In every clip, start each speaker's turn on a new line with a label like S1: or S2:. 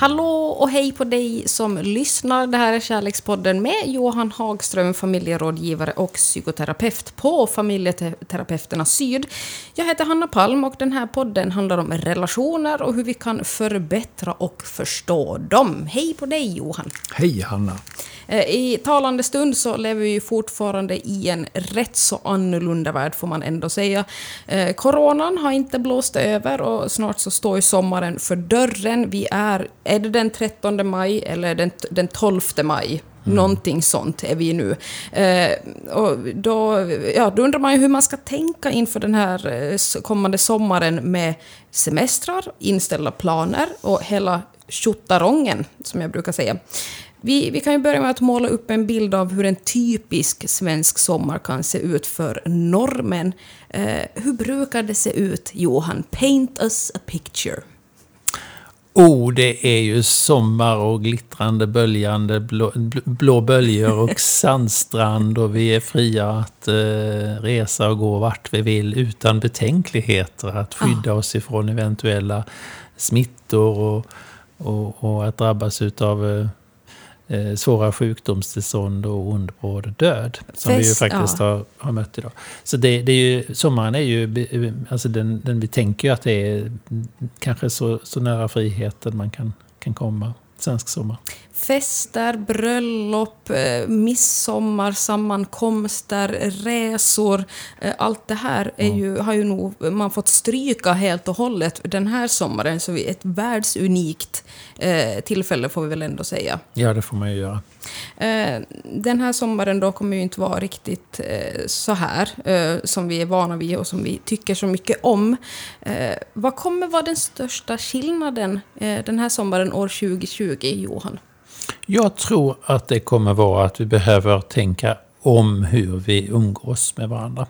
S1: Hallå och hej på dig som lyssnar. Det här är Kärlekspodden med Johan Hagström, familjerådgivare och psykoterapeut på Familjeterapeuterna Syd. Jag heter Hanna Palm och den här podden handlar om relationer och hur vi kan förbättra och förstå dem. Hej på dig Johan!
S2: Hej Hanna!
S1: Eh, I talande stund så lever vi ju fortfarande i en rätt så annorlunda värld, får man ändå säga. Eh, coronan har inte blåst över och snart så står ju sommaren för dörren. Vi är, är det den 13 maj eller den, den 12 maj? Mm. Någonting sånt är vi nu. Eh, och då, ja, då undrar man ju hur man ska tänka inför den här eh, kommande sommaren med semestrar, inställda planer och hela tjottarongen, som jag brukar säga. Vi, vi kan ju börja med att måla upp en bild av hur en typisk svensk sommar kan se ut för normen. Eh, hur brukar det se ut, Johan? Paint us a picture.
S2: Oh, det är ju sommar och glittrande böljande blå, blå böljor och sandstrand och vi är fria att eh, resa och gå vart vi vill utan betänkligheter. Att skydda ah. oss ifrån eventuella smittor och, och, och att drabbas utav eh, eh, svåra sjukdomstillstånd och ond bråd död. Som Fest, vi ju faktiskt ja. har, har mött idag. Så det, det är ju, sommaren är ju, alltså den, den, vi tänker ju att det är kanske så, så nära friheten man kan, kan komma, svensk sommar
S1: fester, bröllop, eh, midsommar, sammankomster, resor. Eh, allt det här är ju, har ju nog man fått stryka helt och hållet den här sommaren. Så ett världsunikt eh, tillfälle får vi väl ändå säga.
S2: Ja, det får man ju göra.
S1: Den här sommaren då kommer ju inte vara riktigt så här som vi är vana vid och som vi tycker så mycket om. Vad kommer vara den största skillnaden den här sommaren år 2020, Johan?
S2: Jag tror att det kommer vara att vi behöver tänka om hur vi umgås med varandra.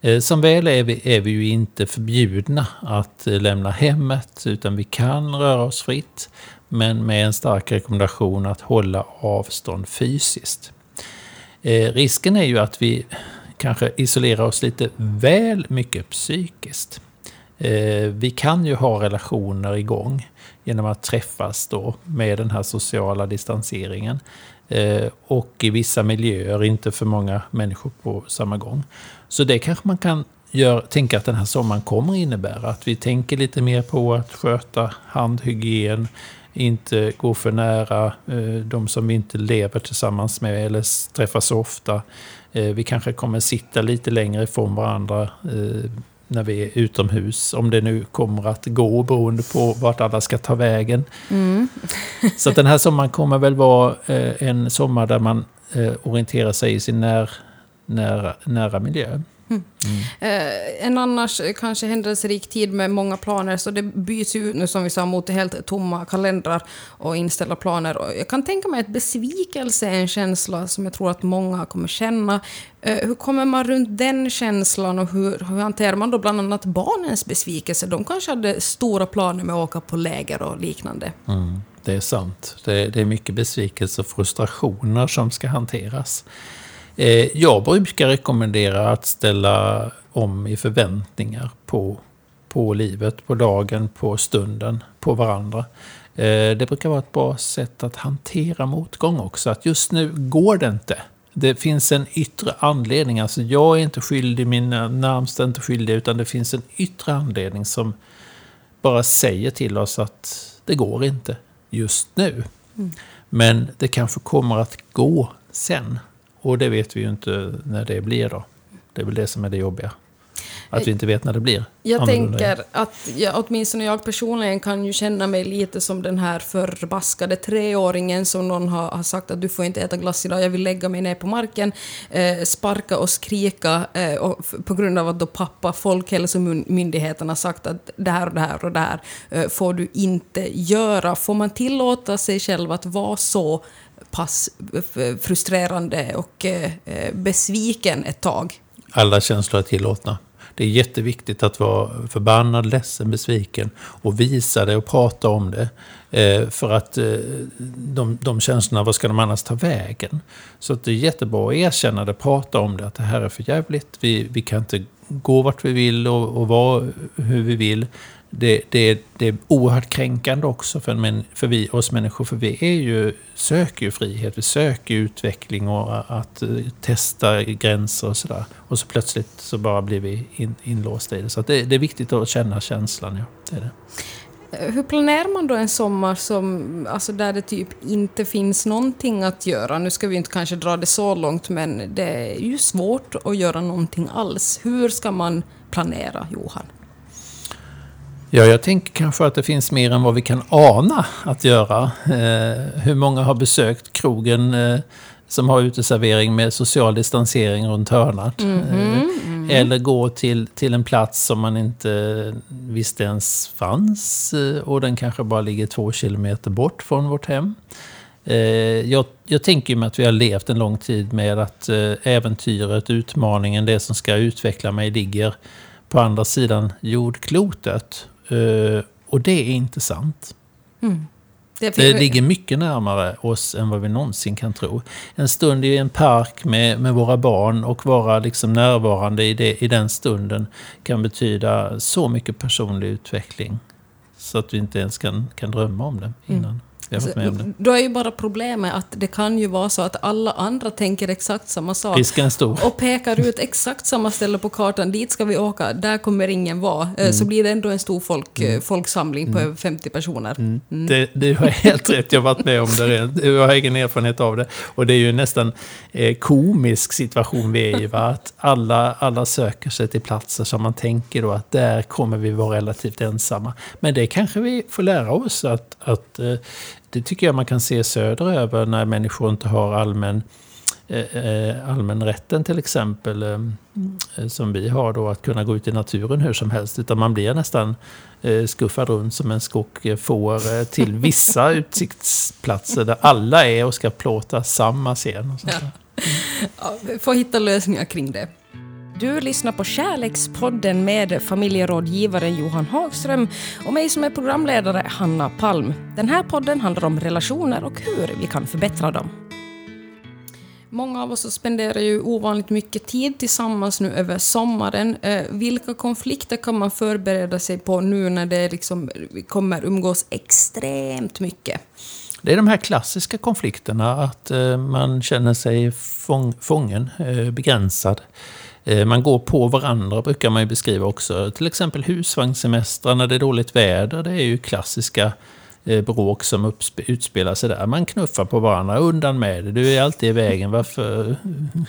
S2: Eh, som väl är vi, är vi ju inte förbjudna att eh, lämna hemmet, utan vi kan röra oss fritt, men med en stark rekommendation att hålla avstånd fysiskt. Eh, risken är ju att vi kanske isolerar oss lite väl mycket psykiskt. Eh, vi kan ju ha relationer igång, genom att träffas då med den här sociala distanseringen. Eh, och i vissa miljöer inte för många människor på samma gång. Så det kanske man kan gör, tänka att den här sommaren kommer innebära. Att vi tänker lite mer på att sköta handhygien, inte gå för nära eh, de som vi inte lever tillsammans med eller träffas så ofta. Eh, vi kanske kommer sitta lite längre ifrån varandra när vi är utomhus. Om det nu kommer att gå beroende på vart alla ska ta vägen. Mm. så den här sommaren kommer väl vara eh, en sommar där man eh, orienterar sig i sin när, nära, nära miljö. Mm.
S1: Eh, en annars kanske händelserik tid med många planer, så det byts ut nu som vi sa mot helt tomma kalendrar och inställda planer. Och jag kan tänka mig att besvikelse är en känsla som jag tror att många kommer känna. Eh, hur kommer man runt den känslan och hur, hur hanterar man då bland annat barnens besvikelse? De kanske hade stora planer med att åka på läger och liknande.
S2: Mm, det är sant. Det, det är mycket besvikelse och frustrationer som ska hanteras. Eh, jag brukar rekommendera att ställa om i förväntningar på, på livet, på dagen, på stunden, på varandra. Eh, det brukar vara ett bra sätt att hantera motgång också. Att just nu går det inte. Det finns en yttre anledning. Alltså jag är inte skyldig, mina närmsta är inte skyldiga, utan det finns en yttre anledning som bara säger till oss att det går inte just nu. Mm. Men det kanske kommer att gå sen. Och det vet vi ju inte när det blir då. Det är väl det som är det jobbiga. Att vi inte vet när det blir.
S1: Jag tänker att jag, åtminstone jag personligen kan ju känna mig lite som den här förbaskade treåringen som någon har, har sagt att du får inte äta glass idag, jag vill lägga mig ner på marken, eh, sparka och skrika eh, och på grund av att då pappa, Folkhälsomyndigheten har sagt att det här och det här och det här eh, får du inte göra. Får man tillåta sig själv att vara så pass frustrerande och eh, eh, besviken ett tag.
S2: Alla känslor är tillåtna. Det är jätteviktigt att vara förbannad, ledsen, besviken och visa det och prata om det. Eh, för att de, de känslorna, vad ska de annars ta vägen? Så att det är jättebra att erkänna det, prata om det, att det här är för jävligt. Vi, vi kan inte gå vart vi vill och, och vara hur vi vill det, det, det är oerhört kränkande också för, för vi, oss människor. För vi är ju, söker ju frihet, vi söker utveckling och att uh, testa gränser och sådär. Och så plötsligt så bara blir vi in, inlåsta i det. Så det, det, är viktigt att känna känslan. Ja, det är det.
S1: Eh, hur planerar man då en sommar som, alltså där det typ inte finns någonting att göra? Nu ska vi inte kanske dra det så långt, men det är ju svårt att göra någonting alls. Hur ska man planera, Johan?
S2: Ja, jag tänker kanske att det finns mer än vad vi kan ana att göra. Eh, hur många har besökt krogen eh, som har uteservering med social distansering runt hörnet? Mm -hmm, mm. Eller gå till, till en plats som man inte visste ens fanns eh, och den kanske bara ligger två kilometer bort från vårt hem. Eh, jag, jag tänker mig att vi har levt en lång tid med att äventyret, utmaningen, det som ska utveckla mig ligger på andra sidan jordklotet. Uh, och det är inte sant. Mm. Det, det ligger mycket närmare oss än vad vi någonsin kan tro. En stund i en park med, med våra barn och vara liksom närvarande i, det, i den stunden kan betyda så mycket personlig utveckling. Så att vi inte ens kan, kan drömma om det innan. Mm.
S1: Det. Då är ju bara problemet att det kan ju vara så att alla andra tänker exakt samma sak. Och pekar ut exakt samma ställe på kartan. Dit ska vi åka, där kommer ingen vara. Eh, mm. Så blir det ändå en stor folk, mm. folksamling på mm. över 50 personer. Mm.
S2: mm. Det, det har helt rätt, jag har varit med om det. Jag har egen erfarenhet av det. Och det är ju nästan eh, komisk situation vi är i. Va? Att alla, alla söker sig till platser som man tänker då att där kommer vi vara relativt ensamma. Men det kanske vi får lära oss att, att eh, det tycker jag man kan se söderöver när människor inte har allmän, eh, eh allmänrätten till exempel. Eh, som vi har då, att kunna gå ut i naturen hur som helst. Utan man blir nästan eh, skuffad runt som en skock får till vissa utsiktsplatser där alla är och ska plåta samma scen. Och sånt ja.
S1: Ja, vi får hitta lösningar kring det. Du lyssnar på Kärlekspodden med familjerådgivaren Johan Hagström och mig som är programledare, Hanna Palm. Den här podden handlar om relationer och hur vi kan förbättra dem. Många av oss spenderar ju ovanligt mycket tid tillsammans nu över sommaren. Eh, vilka konflikter kan man förbereda sig på nu när det liksom kommer umgås extremt mycket?
S2: Det är de här klassiska konflikterna, att eh, man känner sig fång, fången, eh, begränsad. Eh, man går på varandra brukar man ju beskriva också. Till exempel husvagnssemestrar när det är dåligt väder. Det är ju klassiska eh, bråk som utspelar sig där. Man knuffar på varandra. Undan med det. Du är alltid i vägen. Varför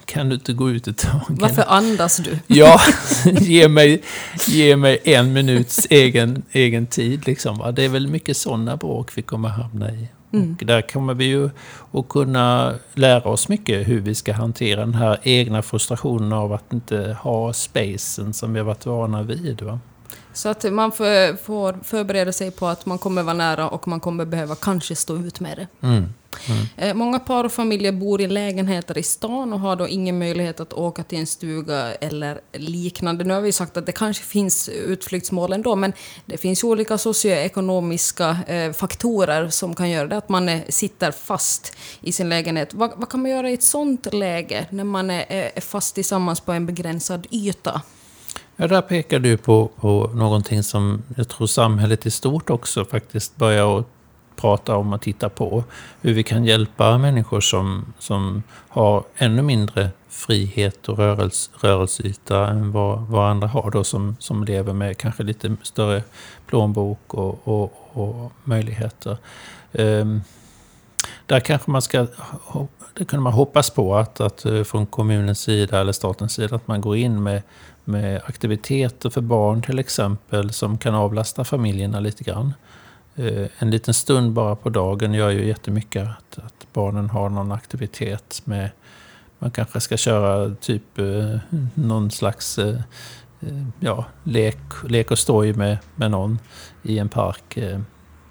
S2: kan du inte gå ut ett tag?
S1: Varför andas du?
S2: Ja, ge mig, ge mig en minuts egen, egen tid. Liksom, Det är väl mycket sådana bråk vi kommer hamna i. Mm. Och där kommer vi ju att kunna lära oss mycket hur vi ska hantera den här egna frustrationen av att inte ha spacen som vi har varit vana vid. Va?
S1: Så att man får förbereda sig på att man kommer vara nära och man kommer behöva kanske stå ut med det. Mm. Mm. Eh, många par och familjer bor i lägenheter i stan och har då ingen möjlighet att åka till en stuga eller liknande. Nu har vi sagt att det kanske finns utflyktsmål ändå, men det finns olika socioekonomiska eh, faktorer som kan göra det att man är, sitter fast i sin lägenhet. Vad, vad, kan man göra i ett sånt läge, när man är fast tillsammans på en begränsad yta?
S2: Ja, där pekar du på, på någonting som jag tror samhället i stort också faktiskt börjar att prata om och titta på. Hur vi kan hjälpa människor som, som har ännu mindre frihet och rörelse, rörelseyta än vad, vad andra har då som, som lever med kanske lite större plånbok och, och, och möjligheter. Um, där kanske man ska det kunde man hoppas på att, att eh, från kommunens sida eller statens sida att man går in med med aktiviteter för barn till exempel som kan avlasta familjerna lite grann. Eh, en liten stund bara på dagen gör ju jättemycket att, att barnen har någon aktivitet med man kanske ska köra typ eh, någon slags eh, ja, lek, lek och stoj med, med någon i en park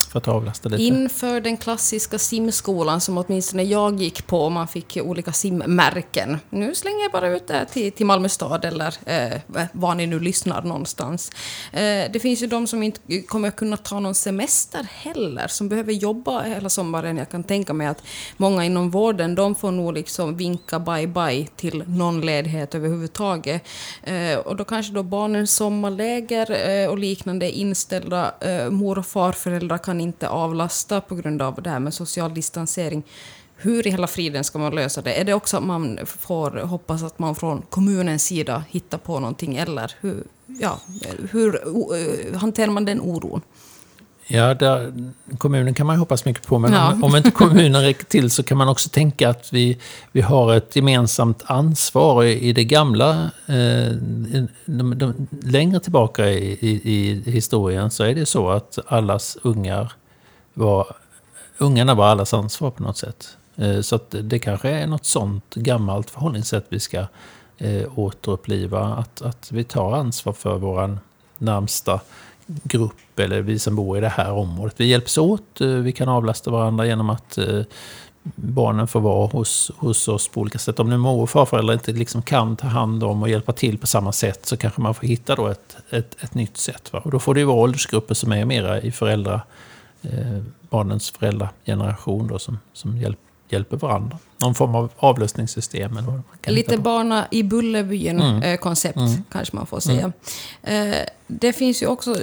S2: för att avlasta lite?
S1: Inför den klassiska simskolan som åtminstone jag gick på, man fick olika simmärken. Nu slänger jag bara ut det till, till Malmö stad eller eh, var ni nu lyssnar någonstans. Eh, det finns ju de som inte kommer kunna ta någon semester heller, som behöver jobba hela sommaren. Jag kan tänka mig att många inom vården, de får nog liksom vinka bye-bye till någon ledighet överhuvudtaget. Eh, och då kanske då barnens sommarläger eh, och liknande inställda. Eh, mor och farföräldrar kan inte avlasta på grund av det här med social distansering. Hur i hela friden ska man lösa det? Är det också att man får hoppas att man från kommunens sida hittar på någonting, eller hur, ja, hur eh, hanterar man den oron?
S2: Ja, där, kommunen kan man ju hoppas mycket på, men
S1: Ja.
S2: om, om inte kommunen räcker till så kan man också tänka att vi, vi har ett gemensamt ansvar. I, i det gamla, eh, de, de, längre tillbaka i, i, i historien så är det så att allas ungar var, ungarna var allas ansvar på något sätt. Eh, så att det kanske är något sånt gammalt förhållningssätt vi ska eh, återuppliva. Att, att vi tar ansvar för våran närmsta grupp eller vi som bor i det här området. Vi hjälps åt, eh, vi kan avlasta varandra genom att eh, barnen får vara hos, hos oss på olika sätt. Om nu mor och farföräldrar inte liksom kan ta hand om och hjälpa till på samma sätt så kanske man får hitta då ett, ett, ett nytt sätt. Va? Och då får det ju vara åldersgrupper som är mera i föräldra, eh, barnens föräldrageneration då, som, som hjälp, hjälper varandra. Någon form av avlösningssystem eller vad man kan
S1: Lite barna i Bullerbyn-koncept,
S2: Mm.
S1: kanske man får säga. Eh, det finns ju också,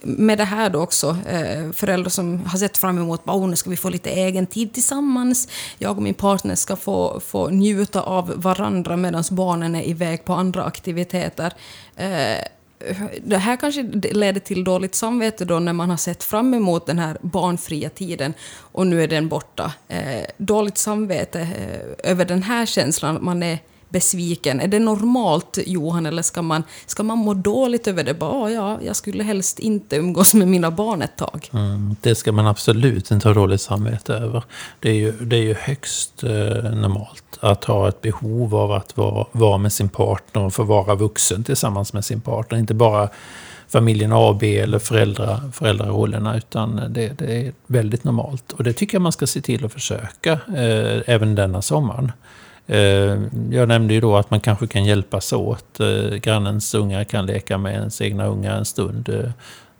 S1: med det här då också, eh, föräldrar som har sett fram emot att nu ska vi få lite egen tid tillsammans. Jag och min partner ska få, få njuta av varandra medan barnen är iväg på andra aktiviteter. Eh, det här kanske leder till dåligt samvete då när man har sett fram emot den här barnfria tiden och nu är den borta. Eh, dåligt samvete eh, över den här känslan, man är besviken. Är det normalt, Johan, eller ska man, ska man må dåligt över det? Bara, ah, ja, jag skulle helst inte umgås med mina barn ett tag.
S2: Mm, det ska man absolut inte ha dåligt samvete över. Det är ju, det är ju högst eh, normalt att ha ett behov av att vara, vara med sin partner och få vara vuxen tillsammans med sin partner. Inte bara familjen AB eller föräldra, föräldrarollerna, utan det, det är väldigt normalt. Och det tycker jag man ska se till att försöka eh, även denna sommaren. Eh, jag nämnde ju då att man kanske kan hjälpas åt. Eh, grannens ungar kan leka med ens egna ungar en stund. Eh,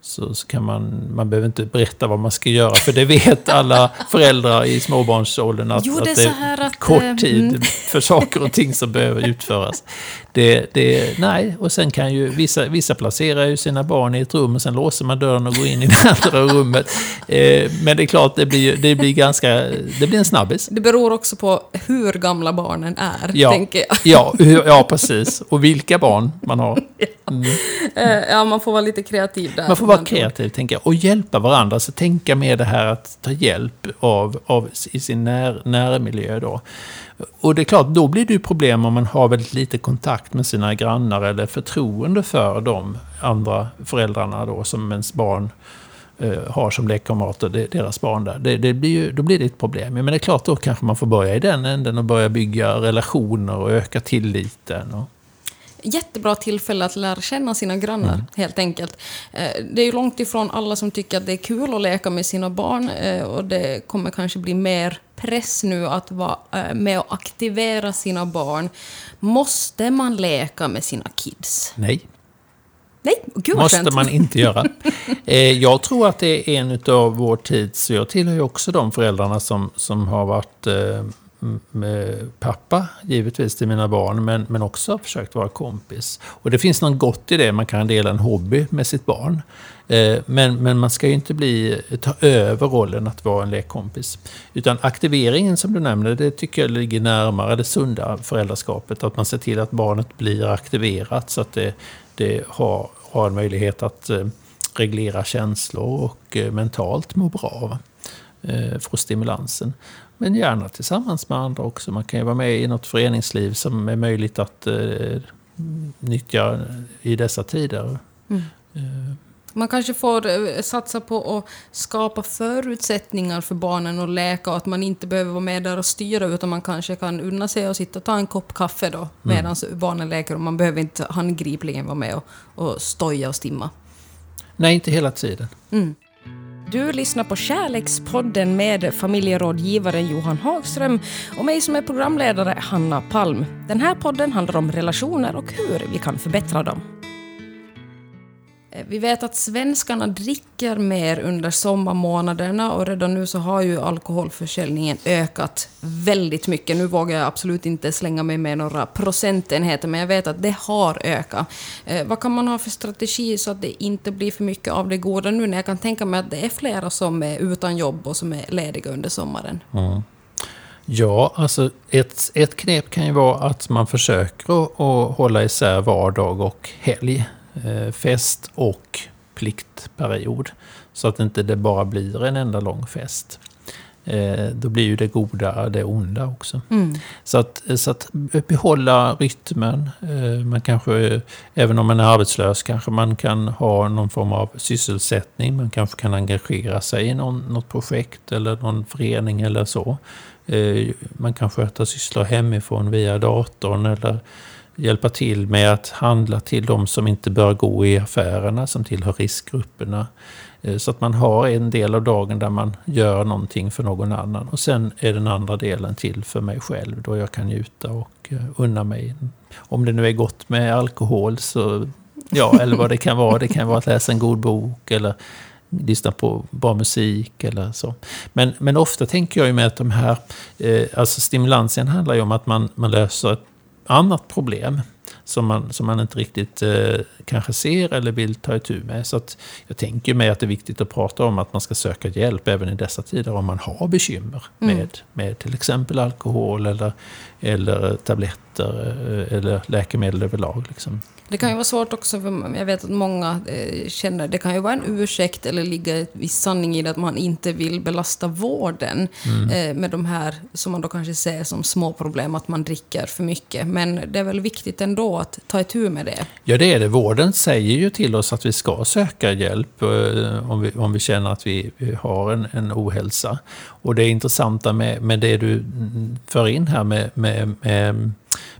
S2: så, så kan man, man behöver inte berätta vad man ska göra, för det vet alla föräldrar i småbarnsåldern att,
S1: Jo, det är
S2: att det
S1: så här att,
S2: är kort
S1: eh,
S2: tid
S1: mm.
S2: för saker och ting som behöver utföras. Det, det, nej, och sen kan ju vissa, vissa placera ju sina barn i ett rum och sen låser man dörren och går in i det andra rummet. Eh, men det är klart, det blir, det blir ganska, det blir en snabbis.
S1: Det beror också på hur gamla barnen är,
S2: Ja,
S1: tänker jag.
S2: ja, ja, precis. Och vilka barn man har. Mm.
S1: Eh, Ja, man får vara lite kreativ där.
S2: Vara kreativ, tänker jag. Och hjälpa varandra. Så tänka med det här att ta hjälp av, av i sin när, närmiljö då. Och det är klart, då blir det ju problem om man har väldigt lite kontakt med sina grannar eller förtroende för de andra föräldrarna då som ens barn eh, har som lekkamrater, deras barn där. Det, det blir ju, då blir det ett problem. Men det är klart, då kanske man får börja i den änden och börja bygga relationer och öka tilliten. Och,
S1: Jättebra tillfälle att lära känna sina grannar,
S2: Mm.
S1: helt enkelt. Eh, Det är ju långt ifrån alla som tycker att det är kul att leka med sina barn eh, och det kommer kanske bli mer press nu att vara eh, med och aktivera sina barn. Måste man leka med sina kids?
S2: nej,
S1: Nej, gud vad
S2: måste
S1: skönt.
S2: man inte göra. Jag tror att det är en av vår tids, jag tillhör ju också de föräldrarna som, som har varit pappa, givetvis, till mina barn, men, men också försökt vara kompis. Och det finns något gott i det, man kan dela en hobby med sitt barn. Eh, men, men man ska ju inte bli, ta över rollen att vara en lekkompis. Utan aktiveringen som du nämnde, det tycker jag ligger närmare det sunda föräldraskapet. Att man ser till att barnet blir aktiverat så att det, det har, har en möjlighet att eh, reglera känslor och eh, mentalt må bra. Va? Få stimulansen. Men gärna tillsammans med andra också. Man kan ju vara med i något föreningsliv som är möjligt att eh, nyttja i dessa tider.
S1: Mm.
S2: Eh,
S1: Man kanske får eh, satsa på att skapa förutsättningar för barnen att läka och att man inte behöver vara med där och styra utan man kanske kan unna sig och sitta och ta en kopp kaffe då medan barnen leker och man behöver inte handgripligen vara med och, och stoja och stimma.
S2: nej, inte hela tiden.
S1: Mm. Du lyssnar på Kärlekspodden med familjerådgivaren Johan Hagström och mig som är programledare, Hanna Palm. Den här podden handlar om relationer och hur vi kan förbättra dem. Eh, vi vet att svenskarna dricker mer under sommarmånaderna och redan nu så har ju alkoholförsäljningen ökat väldigt mycket. Nu vågar jag absolut inte slänga mig med några procentenheter, men jag vet att det har ökat. Eh, vad kan man ha för strategi så att det inte blir för mycket av det goda nu när jag kan tänka mig att det är flera som är utan jobb och som är lediga under sommaren?
S2: Mm. Ja, alltså ett, ett knep kan ju vara att man försöker att hålla isär vardag och helg. Eh, fest och pliktperiod. Så att inte det bara blir en enda lång fest. Eh, då blir ju det goda det onda också. Mm. Så, att, så att behålla rytmen. Eh, man kanske, även om man är arbetslös, kanske man kan ha någon form av sysselsättning. Man kanske kan engagera sig i någon, något projekt eller någon förening eller så. Man kan sköta sysslor hemifrån via datorn eller hjälpa till med att handla till de som inte bör gå i affärerna, som tillhör riskgrupperna. Eh, så att man har en del av dagen där man gör någonting för någon annan. Och sen är den andra delen till för mig själv, då jag kan njuta och eh, unna mig. Om det nu är gott med alkohol, så ja, eller vad det kan vara. Det kan vara att läsa en god bok eller lyssna på bra musik eller så. Men, men ofta tänker jag ju med att de här, eh, alltså stimulansen handlar ju om att man, man löser ett annat problem som man, som man inte riktigt eh, kanske ser eller vill ta itu med. Så att jag tänker mig att det är viktigt att prata om att man ska söka hjälp även i dessa tider om man har bekymmer mm. med, med till exempel alkohol eller, eller tabletter eh, eller läkemedel överlag. Liksom.
S1: Det kan ju vara svårt också, för jag vet att många eh, känner, det kan ju vara en ursäkt eller ligga en viss sanning i det att man inte vill belasta vården mm. eh, med de här som man då kanske ser som små problem, att man dricker för mycket. Men det är väl viktigt ändå att ta itu med det?
S2: Ja, det är det. Vården säger ju till oss att vi ska söka hjälp eh, om, vi, om vi känner att vi, vi har en, en ohälsa. Och det intressanta med, med det du för in här med, med, med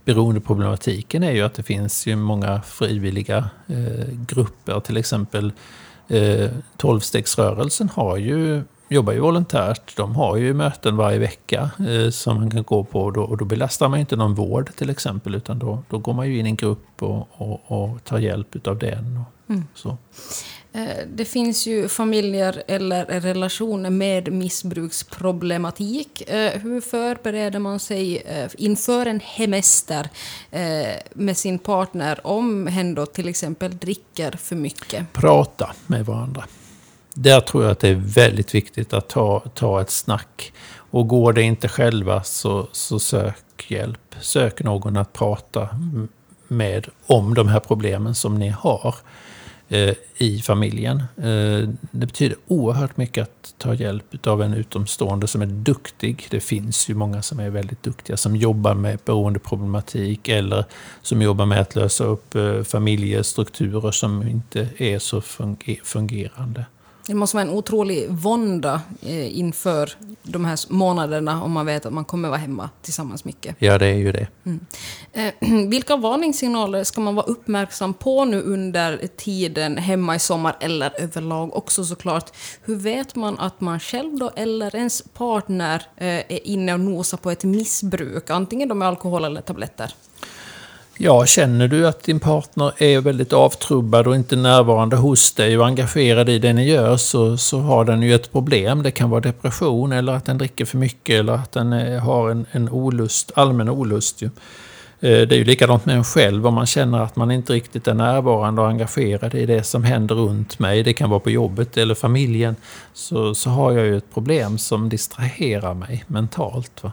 S2: beroendeproblematiken är ju att det finns ju många frivilliga eh, grupper. Till exempel eh, Tolvstegsrörelsen har ju, jobbar ju volontärt. De har ju möten varje vecka eh, som man kan gå på. Och då, och då belastar man inte någon vård till exempel. Utan då, då går man ju in i en grupp och, och, och tar hjälp av den. Och, mm. så.
S1: Eh, det finns ju familjer eller relationer med missbruksproblematik. Eh, hur förbereder man sig eh, inför en hemester med sin partner om hen då till exempel dricker för mycket?
S2: Prata med varandra. Där tror jag att det är väldigt viktigt att ta, ta ett snack. Och går det inte själva så, så sök hjälp. Sök någon att prata med om de här problemen som ni har. Eh, i familjen. Eh, det betyder oerhört mycket att ta hjälp av en utomstående som är duktig. Det finns ju många som är väldigt duktiga som jobbar med beroendeproblematik eller som jobbar med att lösa upp eh, familjestrukturer som inte är så fungerande.
S1: Det måste vara en otrolig vånda eh, inför de här månaderna om man vet att man kommer vara hemma tillsammans mycket.
S2: Ja, det är ju det. Mm.
S1: Eh, vilka varningssignaler ska man vara uppmärksam på nu under tiden hemma i sommar eller överlag också såklart? Hur vet man att man själv då eller ens partner eh, är inne och nosar på ett missbruk, antingen då med alkohol eller tabletter?
S2: Ja, känner du att din partner är väldigt avtrubbad och inte närvarande hos dig och engagerad i det ni gör så, så har den ju ett problem. Det kan vara depression eller att den dricker för mycket eller att den eh, har en, en olust, allmän olust. Ju. Eh, det är ju likadant med en själv om man känner att man inte riktigt är närvarande och engagerad i det som händer runt mig. Det kan vara på jobbet eller familjen. Så, så har jag ju ett problem som distraherar mig mentalt. Va?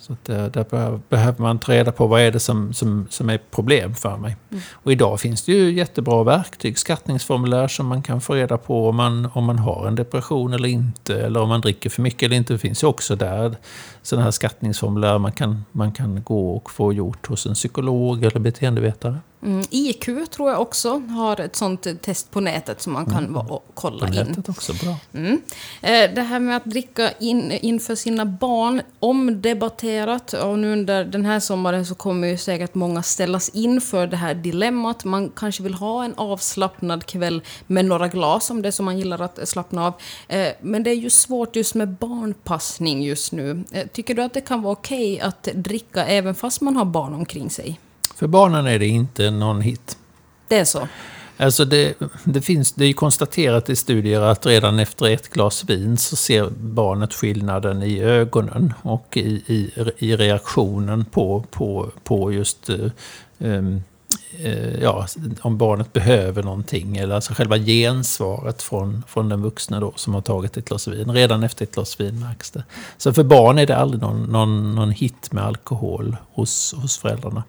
S2: Så att där, där behöver man ta reda på vad är det som, som, som är problem för mig. Mm. Och idag finns det ju jättebra verktyg, skattningsformulär som man kan få reda på om man, om man har en depression eller inte. Eller om man dricker för mycket eller inte. Det finns ju också där sådana här skattningsformulär man kan, man kan gå och få gjort hos en psykolog eller beteendevetare.
S1: Mm, IQ tror jag också har ett sånt test på nätet som man kan mm. kolla
S2: på
S1: in.
S2: Nätet också, bra.
S1: Mm. Eh, det här med att dricka in, inför sina barn, omdebatterat. Och nu under den här sommaren så kommer ju säkert många ställas inför det här dilemmat. Man kanske vill ha en avslappnad kväll med några glas, om det är så man gillar att slappna av. Eh, men det är ju svårt just med barnpassning just nu. Eh, tycker du att det kan vara okej okay att dricka även fast man har barn omkring sig?
S2: För barnen är det inte någon hit.
S1: Det är så?
S2: Alltså det, det, finns, det är konstaterat i studier att redan efter ett glas vin så ser barnet skillnaden i ögonen och i, i, i reaktionen på, på, på just um, Eh, ja, om barnet behöver någonting. Eller alltså själva gensvaret från, från den vuxna då, som har tagit ett glas vin. Redan efter ett glas vin märks det. Så för barn är det aldrig någon, någon, någon hit med alkohol hos, hos föräldrarna.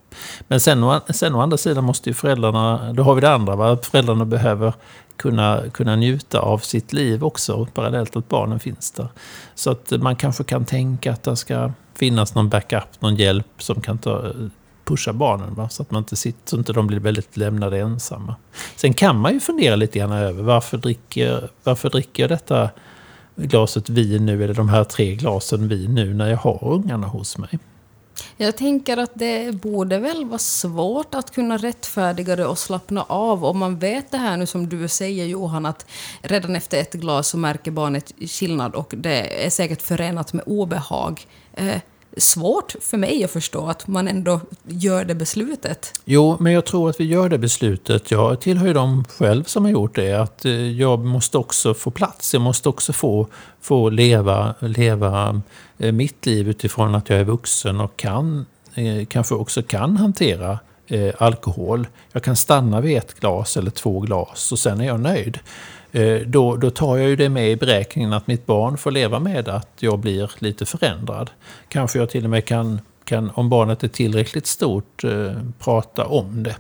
S2: Men sen, sen å andra sidan måste ju föräldrarna, då har vi det andra, va? föräldrarna behöver kunna, kunna njuta av sitt liv också, parallellt att barnen finns där. Så att man kanske kan tänka att det ska finnas någon backup, någon hjälp som kan ta, pusha barnen. Va? Så att man inte sitter, så inte de blir väldigt lämnade ensamma. Sen kan man ju fundera lite grann över varför dricker, varför dricker jag detta glaset vin nu, eller de här tre glasen vin nu, när jag har ungarna hos mig?
S1: Jag tänker att det borde väl vara svårt att kunna rättfärdiga det och slappna av om man vet det här nu som du säger Johan, att redan efter ett glas så märker barnet skillnad och det är säkert förenat med obehag. Eh, Svårt för mig att förstå att man ändå gör det beslutet.
S2: Jo, men jag tror att vi gör det beslutet. Jag tillhör ju dem själv som har gjort det. Att eh, jag måste också få plats. Jag måste också få, få leva, leva eh, mitt liv utifrån att jag är vuxen och kan, eh, kanske också kan hantera alkohol. Jag kan stanna vid ett glas eller två glas och sen är jag nöjd. Eh, då, då tar jag ju det med i beräkningen att mitt barn får leva med att jag blir lite förändrad. Kanske jag till och med kan, kan om barnet är tillräckligt stort, eh, prata om det.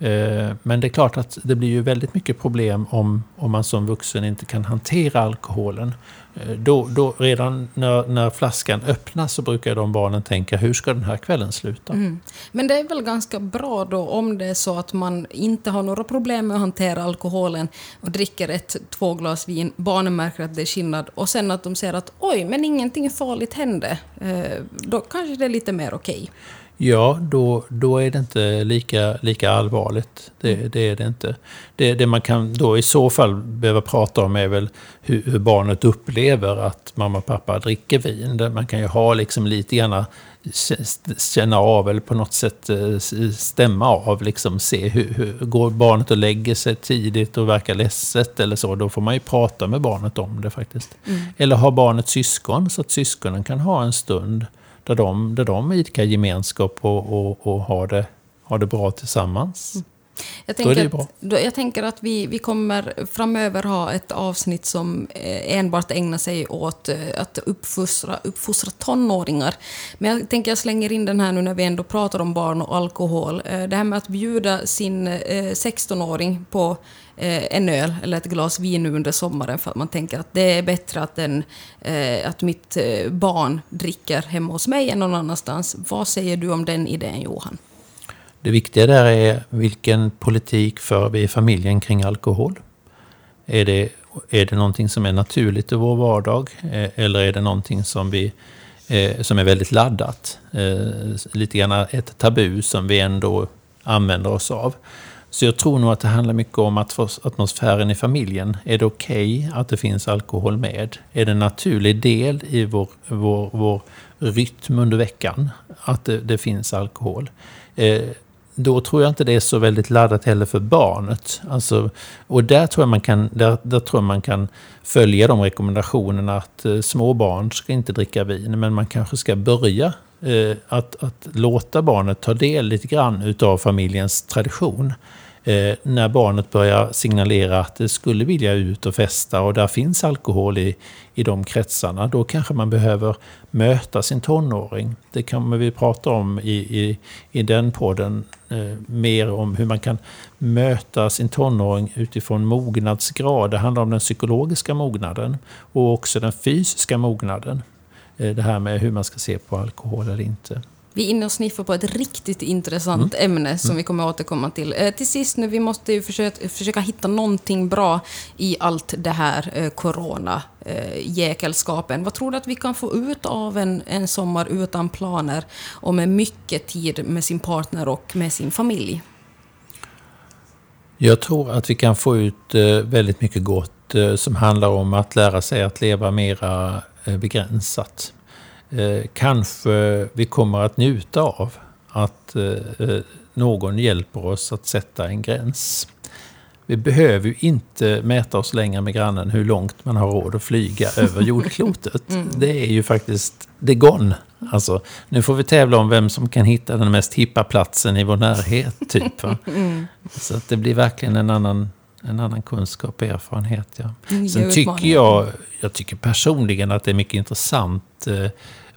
S2: Eh, men det är klart att det blir ju väldigt mycket problem om, om man som vuxen inte kan hantera alkoholen. Eh, då, då, redan när, när flaskan öppnas så brukar de barnen tänka hur ska den här kvällen sluta? Mm.
S1: Men det är väl ganska bra då om det är så att man inte har några problem med att hantera alkoholen och dricker ett, två glas vin, barnen märker att det är skillnad och sen att de ser att oj, men ingenting farligt hände. Eh, då kanske det är lite mer okej. Okay.
S2: Ja, då, då är det inte lika, lika allvarligt. Det, det är det inte. Det, det, man kan då i så fall behöva prata om är väl hur, hur, barnet upplever att mamma och pappa dricker vin. Man kan ju ha liksom lite grann känna av eller på något sätt eh, stämma av, liksom se hur, hur går barnet och lägger sig tidigt och verkar ledset eller så. Då får man ju prata med barnet om det faktiskt. Mm. Eller ha barnet syskon så att syskonen kan ha en stund där de, där de idkar gemenskap och, och, och har, det, har det bra tillsammans. Mm.
S1: Jag tänker, att, jag tänker att vi, vi kommer framöver ha ett avsnitt som eh, enbart ägnar sig åt eh, att uppfostra, uppfostra tonåringar. Men jag tänker jag slänger in den här nu när vi ändå pratar om barn och alkohol. Eh, det här med att bjuda sin 16-åring på Eh, en öl eller ett glas vin nu under sommaren för att man tänker att det är bättre att, en, eh, att mitt eh, barn dricker hemma hos mig än någon annanstans. Vad säger du om den idén, Johan?
S2: Det viktiga där är vilken politik för vi i familjen kring alkohol. Är det, är det någonting som är naturligt i vår vardag eller är det någonting som, vi, som är väldigt laddat? Lite grann ett tabu som vi ändå använder oss av. Så jag tror nog att det handlar mycket om att atmosfären i familjen. Är det okej okay att det finns alkohol med? Är det en naturlig del i vår, vår, vår rytm under veckan att det, det finns alkohol? Eh, då tror jag inte det är så väldigt laddat heller för barnet. Alltså, och där tror, jag man kan, där, där tror jag man kan följa de rekommendationerna att eh, små barn ska inte dricka vin, men man kanske ska börja eh, att, att låta barnet ta del lite grann utav familjens tradition. Eh, när barnet börjar signalera att det skulle vilja ut och festa och där finns alkohol i, i de kretsarna, då kanske man behöver möta sin tonåring. Det kommer vi prata om i, i, i den podden, eh, mer om hur man kan möta sin tonåring utifrån mognadsgrad. Det handlar om den psykologiska mognaden och också den fysiska mognaden. Eh, det här med hur man ska se på alkohol eller inte.
S1: Vi är inne och sniffar på ett riktigt intressant mm. ämne som mm. vi kommer återkomma till. Eh, till sist nu, vi måste ju försöka, försöka hitta någonting bra i allt det här eh, corona-jäkelskapen. Eh, Vad tror du att vi kan få ut av en, en sommar utan planer och med mycket tid med sin partner och med sin familj?
S2: Jag tror att vi kan få ut eh, väldigt mycket gott som handlar om att lära sig att leva mera begränsat. Kanske vi kommer att njuta av att någon hjälper oss att sätta en gräns. Vi behöver ju inte mäta oss längre med grannen hur långt man har råd att flyga över jordklotet. Mm. Det är ju faktiskt det gone. Alltså, nu får vi tävla om vem som kan hitta den mest hippa platsen i vår närhet. Typ, mm. Så att det blir verkligen en annan, en annan kunskap och erfarenhet. Ja. Sen tycker jag, jag tycker personligen att det är mycket intressant eh,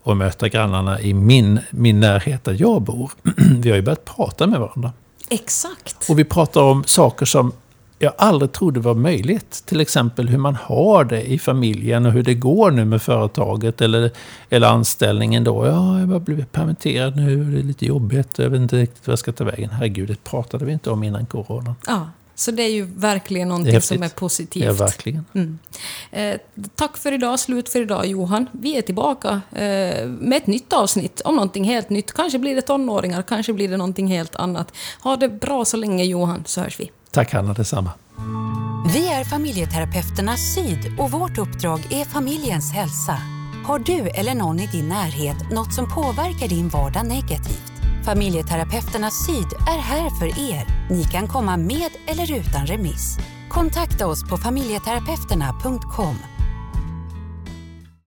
S2: att möta grannarna i min, min närhet där jag bor. vi har ju börjat prata med varandra.
S1: Exakt.
S2: Och vi pratar om saker som jag aldrig trodde var möjligt. Till exempel hur man har det i familjen och hur det går nu med företaget eller, eller anställningen då. Ja, jag har blivit permitterad nu, det är lite jobbigt, jag vet inte riktigt vad jag ska ta vägen. Herregud, det pratade vi inte om innan corona.
S1: Ja. Så det är ju verkligen någonting är som är positivt.
S2: Ja, verkligen.
S1: Mm. Eh, tack för idag, slut för idag Johan. Vi är tillbaka eh, med ett nytt avsnitt om någonting helt nytt. Kanske blir det tonåringar, kanske blir det någonting helt annat. Ha det bra så länge Johan, så hörs vi.
S2: Tack Hanna, detsamma.
S3: Vi är familjeterapeuterna Syd och vårt uppdrag är familjens hälsa. Har du eller någon i din närhet något som påverkar din vardag negativt? Familjeterapeuterna Syd är här för er. Ni kan komma med eller utan remiss. Kontakta oss på familjeterapeuterna.com